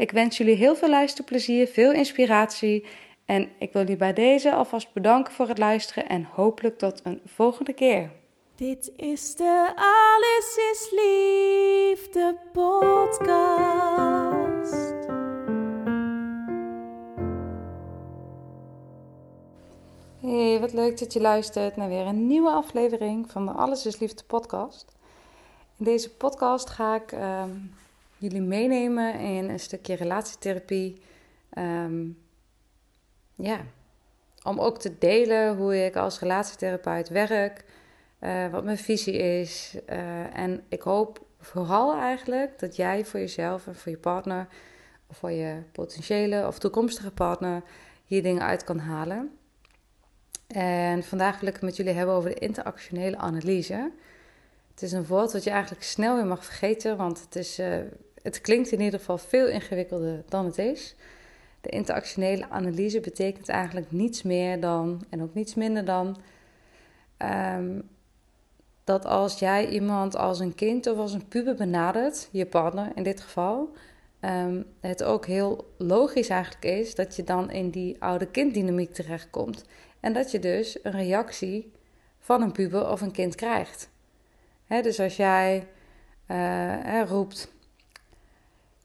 Ik wens jullie heel veel luisterplezier, veel inspiratie en ik wil jullie bij deze alvast bedanken voor het luisteren en hopelijk tot een volgende keer. Dit is de Alles is Liefde podcast. Hey, wat leuk dat je luistert naar weer een nieuwe aflevering van de Alles is Liefde podcast. In deze podcast ga ik ehm, jullie meenemen in een stukje relatietherapie. Ehm, ja, om ook te delen hoe ik als relatietherapeut werk, uh, wat mijn visie is. Uh, en ik hoop vooral eigenlijk dat jij voor jezelf en voor je partner, of voor je potentiële of toekomstige partner, hier dingen uit kan halen. En vandaag wil ik het met jullie hebben over de interactionele analyse. Het is een woord dat je eigenlijk snel weer mag vergeten, want het, is, uh, het klinkt in ieder geval veel ingewikkelder dan het is. De interactionele analyse betekent eigenlijk niets meer dan, en ook niets minder dan, um, dat als jij iemand als een kind of als een puber benadert, je partner in dit geval, um, het ook heel logisch eigenlijk is dat je dan in die oude kinddynamiek terechtkomt. En dat je dus een reactie van een puber of een kind krijgt. Dus als jij uh, roept,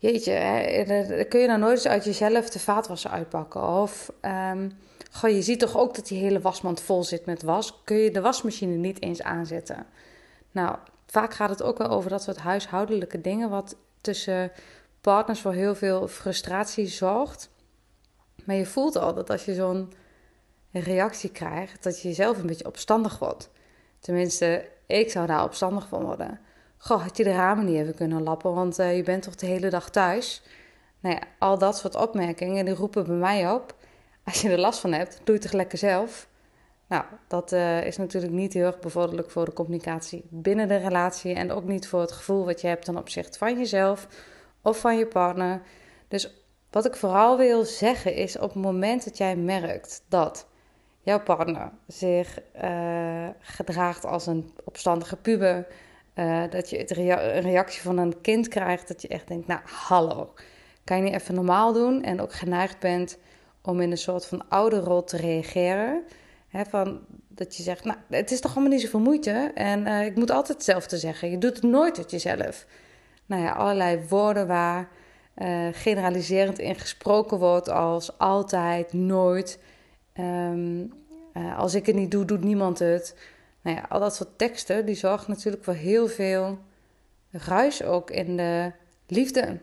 jeetje, hè, kun je nou nooit eens uit jezelf de vaatwasser uitpakken? Of, um, goh, je ziet toch ook dat die hele wasmand vol zit met was. Kun je de wasmachine niet eens aanzetten? Nou, vaak gaat het ook wel over dat soort huishoudelijke dingen, wat tussen partners voor heel veel frustratie zorgt. Maar je voelt al dat als je zo'n reactie krijgt, dat je jezelf een beetje opstandig wordt. Tenminste, ik zou daar opstandig van worden. Goh, had je de ramen niet even kunnen lappen, want uh, je bent toch de hele dag thuis? Nou ja, al dat soort opmerkingen, die roepen bij mij op. Als je er last van hebt, doe het toch lekker zelf? Nou, dat uh, is natuurlijk niet heel erg bevorderlijk voor de communicatie binnen de relatie en ook niet voor het gevoel wat je hebt ten opzichte van jezelf of van je partner. Dus wat ik vooral wil zeggen is op het moment dat jij merkt dat jouw partner zich uh, gedraagt als een opstandige puber, uh, dat je het een reactie van een kind krijgt, dat je echt denkt, nou hallo, kan je niet even normaal doen en ook geneigd bent om in een soort van ouderrol te reageren. Van, dat je zegt, nou, het is toch allemaal niet zoveel moeite en uh, ik moet altijd hetzelfde zeggen. Je doet het nooit tot jezelf. Nou ja, allerlei woorden waar uh, generaliserend in gesproken wordt als altijd, nooit. Uh, als ik het niet doe, doet niemand het. Nou ja, al dat soort teksten, die zorgen natuurlijk voor heel veel ruis ook in de liefde.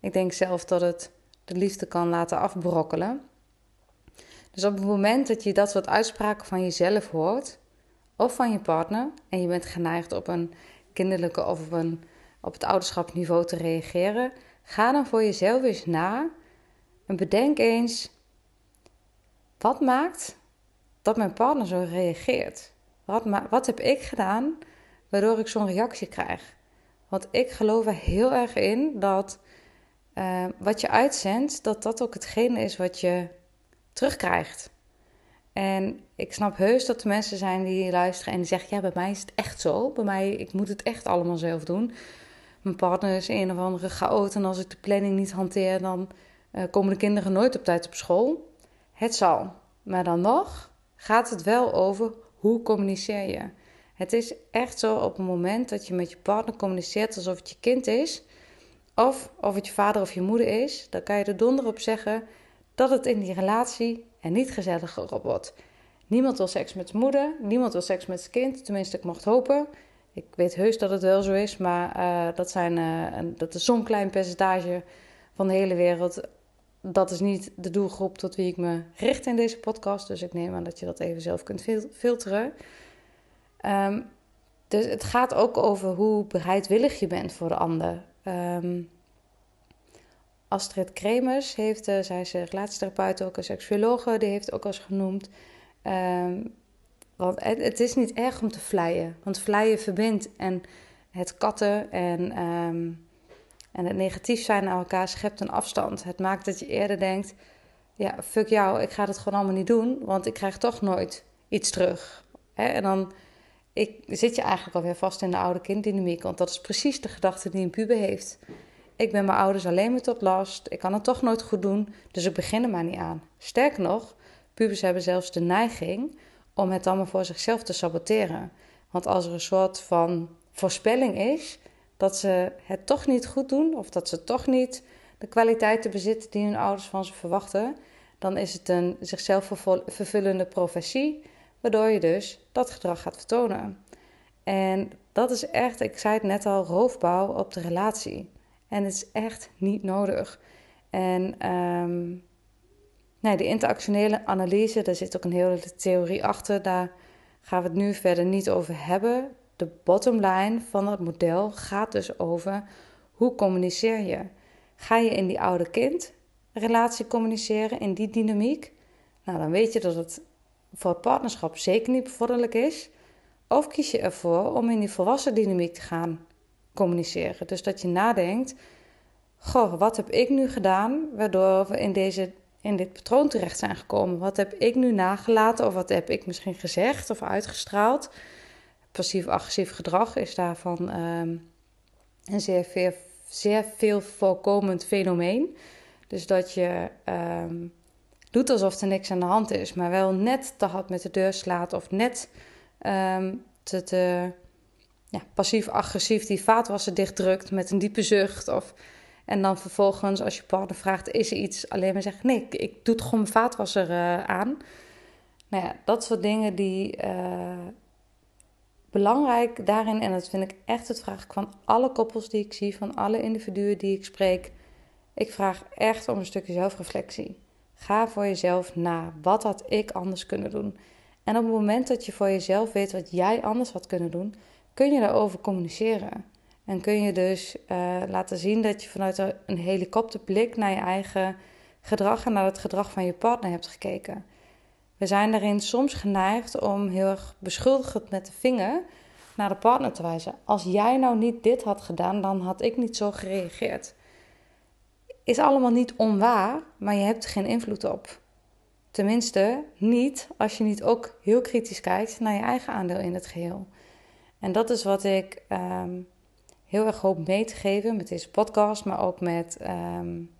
Ik denk zelf dat het de liefde kan laten afbrokkelen. Dus op het moment dat je dat soort uitspraken van jezelf hoort, of van je partner, en je bent geneigd op een kinderlijke of op, een, op het ouderschapsniveau te reageren, ga dan voor jezelf eens na en bedenk eens: wat maakt dat mijn partner zo reageert? Wat, wat heb ik gedaan waardoor ik zo'n reactie krijg? Want ik geloof er heel erg in dat uh, wat je uitzendt, dat dat ook hetgene is wat je terugkrijgt. En ik snap heus dat er mensen zijn die luisteren en die zeggen: Ja, bij mij is het echt zo. Bij mij, ik moet het echt allemaal zelf doen. Mijn partner is een of andere chaot en als ik de planning niet hanteer, dan uh, komen de kinderen nooit op tijd op school. Het zal. Maar dan nog gaat het wel over hoe communiceer je. Het is echt zo op het moment dat je met je partner communiceert alsof het je kind is, of of het je vader of je moeder is, dan kan je er donder op zeggen dat het in die relatie er niet gezelliger wordt. Niemand wil seks met zijn moeder, niemand wil seks met zijn kind, tenminste ik mocht hopen. Ik weet heus dat het wel zo is, maar uh, dat, zijn, uh, dat is zo'n klein percentage van de hele wereld. Dat is niet de doelgroep tot wie ik me richt in deze podcast. Dus ik neem aan dat je dat even zelf kunt filteren. Um, dus het gaat ook over hoe bereidwillig je bent voor de ander. Um, Astrid Kremers heeft, uh, zij is relatietherapeut, ook een seksuologe, die heeft ook al eens genoemd. Um, want het, is niet erg om te vleien, want vleien verbindt. En het katten en, en het negatief zijn aan elkaar schept een afstand. Het maakt dat je eerder denkt, ja, fuck jou, ik ga het gewoon allemaal niet doen, want ik krijg toch nooit iets terug. En dan ik, zit je eigenlijk alweer vast in de oude kinddynamiek, want dat is precies de gedachte die een puber heeft. Ik ben mijn ouders alleen maar tot last. Ik kan het toch nooit goed doen, dus ik begin er maar niet aan. Sterker nog, pubers hebben zelfs de neiging om het allemaal voor zichzelf te saboteren. Want als er een soort van voorspelling is dat ze het toch niet goed doen, of dat ze toch niet de kwaliteiten bezitten die hun ouders van ze verwachten, dan is het een zichzelf vervullende profetie, waardoor je dus dat gedrag gaat vertonen. En dat is echt, ik zei het net al, roofbouw op de relatie. En het is echt niet nodig. En um, nee, de interactionele analyse, daar zit ook een hele theorie achter. Daar gaan we het nu verder niet over hebben. De bottom line van het model gaat dus over hoe communiceer je. Ga je in die oude kind relatie communiceren, in die dynamiek? Nou, dan weet je dat het voor het partnerschap zeker niet bevorderlijk is. Of kies je ervoor om in die volwassen dynamiek te gaan communiceren. Dus dat je nadenkt: Goh, wat heb ik nu gedaan waardoor we in, deze, in dit patroon terecht zijn gekomen? Wat heb ik nu nagelaten of wat heb ik misschien gezegd of uitgestraald? Passief-agressief gedrag is daarvan um, een zeer veel, veel voorkomend fenomeen. Dus dat je um, doet alsof er niks aan de hand is, maar wel net te hard met de deur slaat of net um, te, ja, passief-agressief die vaatwasser dichtdrukt met een diepe zucht. Of, en dan vervolgens, als je partner vraagt, is er iets, alleen maar zeggen: nee, ik, ik doe het gewoon mijn vaatwasser uh, aan. Nou ja, dat soort dingen die uh, belangrijk daarin, en dat vind ik echt het vraag van alle koppels die ik zie, van alle individuen die ik spreek. Ik vraag echt om een stukje zelfreflectie. Ga voor jezelf na. Wat had ik anders kunnen doen? En op het moment dat je voor jezelf weet wat jij anders had kunnen doen, kun je daarover communiceren. En kun je dus uh, laten zien dat je vanuit een helikopterblik naar je eigen gedrag en naar het gedrag van je partner hebt gekeken. We zijn daarin soms geneigd om heel erg beschuldigend met de vinger naar de partner te wijzen. Als jij nou niet dit had gedaan, dan had ik niet zo gereageerd. Is allemaal niet onwaar, maar je hebt er geen invloed op. Tenminste, niet als je niet ook heel kritisch kijkt naar je eigen aandeel in het geheel. En dat is wat ik um, heel erg hoop mee te geven met deze podcast, maar ook met um,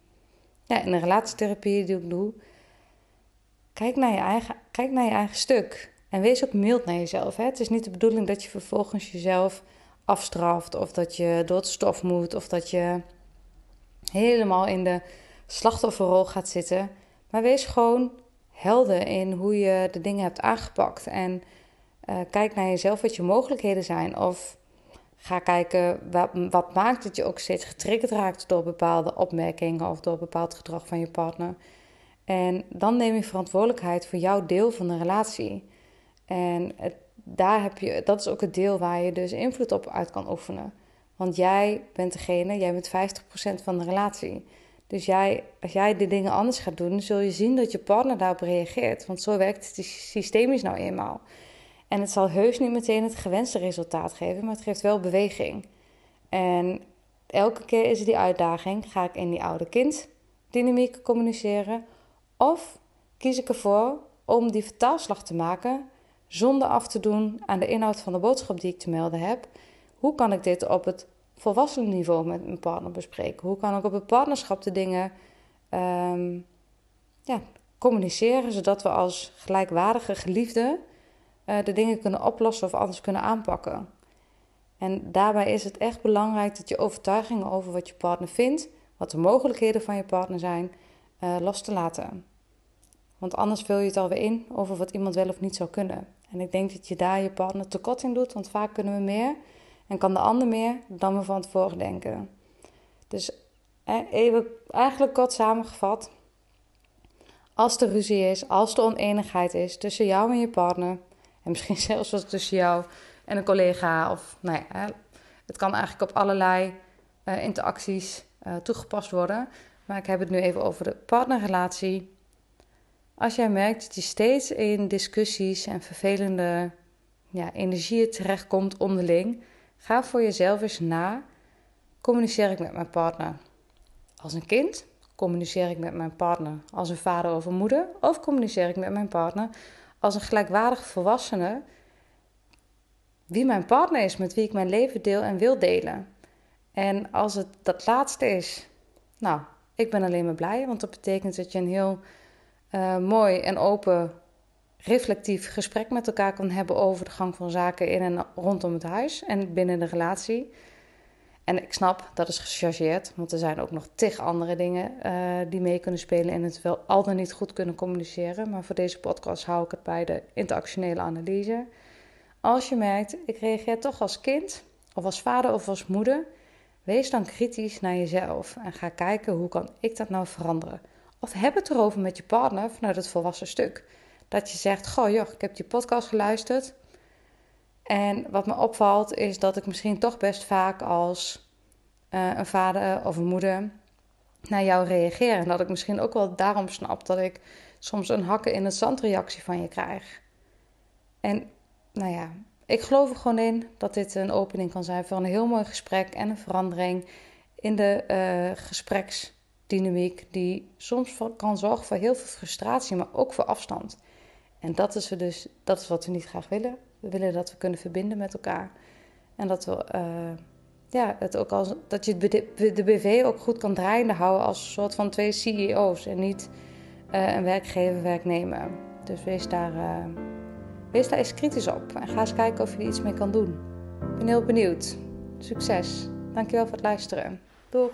ja, in de relatietherapie die ik doe. Kijk naar je eigen, kijk naar je eigen stuk. En wees ook mild naar jezelf. Hè? Het is niet de bedoeling dat je vervolgens jezelf afstraft. Of dat je door het stof moet. Of dat je helemaal in de slachtofferrol gaat zitten. Maar wees gewoon helder in hoe je de dingen hebt aangepakt. En uh, kijk naar jezelf wat je mogelijkheden zijn. Of ga kijken wat, wat maakt dat je ook steeds getriggerd raakt door bepaalde opmerkingen of door bepaald gedrag van je partner. En dan neem je verantwoordelijkheid voor jouw deel van de relatie. En daar heb je, dat is ook het deel waar je dus invloed op uit kan oefenen. Want jij bent degene, jij bent 50% van de relatie. Dus jij, als jij de dingen anders gaat doen, zul je zien dat je partner daarop reageert. Want zo werkt het systemisch nou eenmaal. En het zal heus niet meteen het gewenste resultaat geven, maar het geeft wel beweging. En elke keer is die uitdaging: ga ik in die oude kind-dynamiek communiceren? Of kies ik ervoor om die vertaalslag te maken zonder af te doen aan de inhoud van de boodschap die ik te melden heb? Hoe kan ik dit op het volwassen niveau met mijn partner bespreken? Hoe kan ik op het partnerschap de dingen um, ja, communiceren zodat we als gelijkwaardige geliefden uh, de dingen kunnen oplossen of anders kunnen aanpakken. En daarbij is het echt belangrijk dat je overtuigingen over wat je partner vindt, wat de mogelijkheden van je partner zijn, uh, los te laten. Want anders vul je het alweer in over wat iemand wel of niet zou kunnen. En ik denk dat je daar je partner tekort in doet, want vaak kunnen we meer en kan de ander meer dan we van tevoren denken. Dus even eigenlijk kort samengevat. Als er ruzie is, als er oneenigheid is tussen jou en je partner, en misschien zelfs wel tussen jou en een collega, of nou ja, het kan eigenlijk op allerlei uh, interacties uh, toegepast worden. Maar ik heb het nu even over de partnerrelatie. Als jij merkt dat je steeds in discussies en vervelende ja, energieën terechtkomt onderling, ga voor jezelf eens na. Communiceer ik met mijn partner als een kind? Communiceer ik met mijn partner als een vader of een moeder? Of communiceer ik met mijn partner als een gelijkwaardige volwassene? Wie mijn partner is, met wie ik mijn leven deel en wil delen. En als het dat laatste is, nou, ik ben alleen maar blij, want dat betekent dat je een heel uh, mooi en open, reflectief gesprek met elkaar kan hebben over de gang van zaken in en rondom het huis en binnen de relatie. En ik snap, dat is gechargeerd, want er zijn ook nog tig andere dingen uh, die mee kunnen spelen en het wel al dan niet goed kunnen communiceren. Maar voor deze podcast hou ik het bij de interactionele analyse. Als je merkt, ik reageer toch als kind, of als vader of als moeder, wees dan kritisch naar jezelf en ga kijken hoe kan ik dat nou veranderen. Of heb het erover met je partner vanuit het volwassen stuk. Dat je zegt, goh joh, ik heb die podcast geluisterd. En wat me opvalt is dat ik misschien toch best vaak als uh, een vader of een moeder naar jou reageer. En dat ik misschien ook wel daarom snap dat ik soms een hakken in het zand reactie van je krijg. En nou ja, ik geloof er gewoon in dat dit een opening kan zijn voor een heel mooi gesprek en een verandering in de uh, gespreks dynamiek die soms kan zorgen voor heel veel frustratie, maar ook voor afstand. En dat is, we dus, dat is wat we niet graag willen. We willen dat we kunnen verbinden met elkaar. En dat, we, uh, ja, het ook als, dat je de BV ook goed kan draaiende houden als een soort van twee CEO's en niet uh, een werkgever-werknemer. Dus wees daar, wees daar eens kritisch op en ga eens kijken of je er iets mee kan doen. Ik ben heel benieuwd. Succes. Dankjewel voor het luisteren. Doei.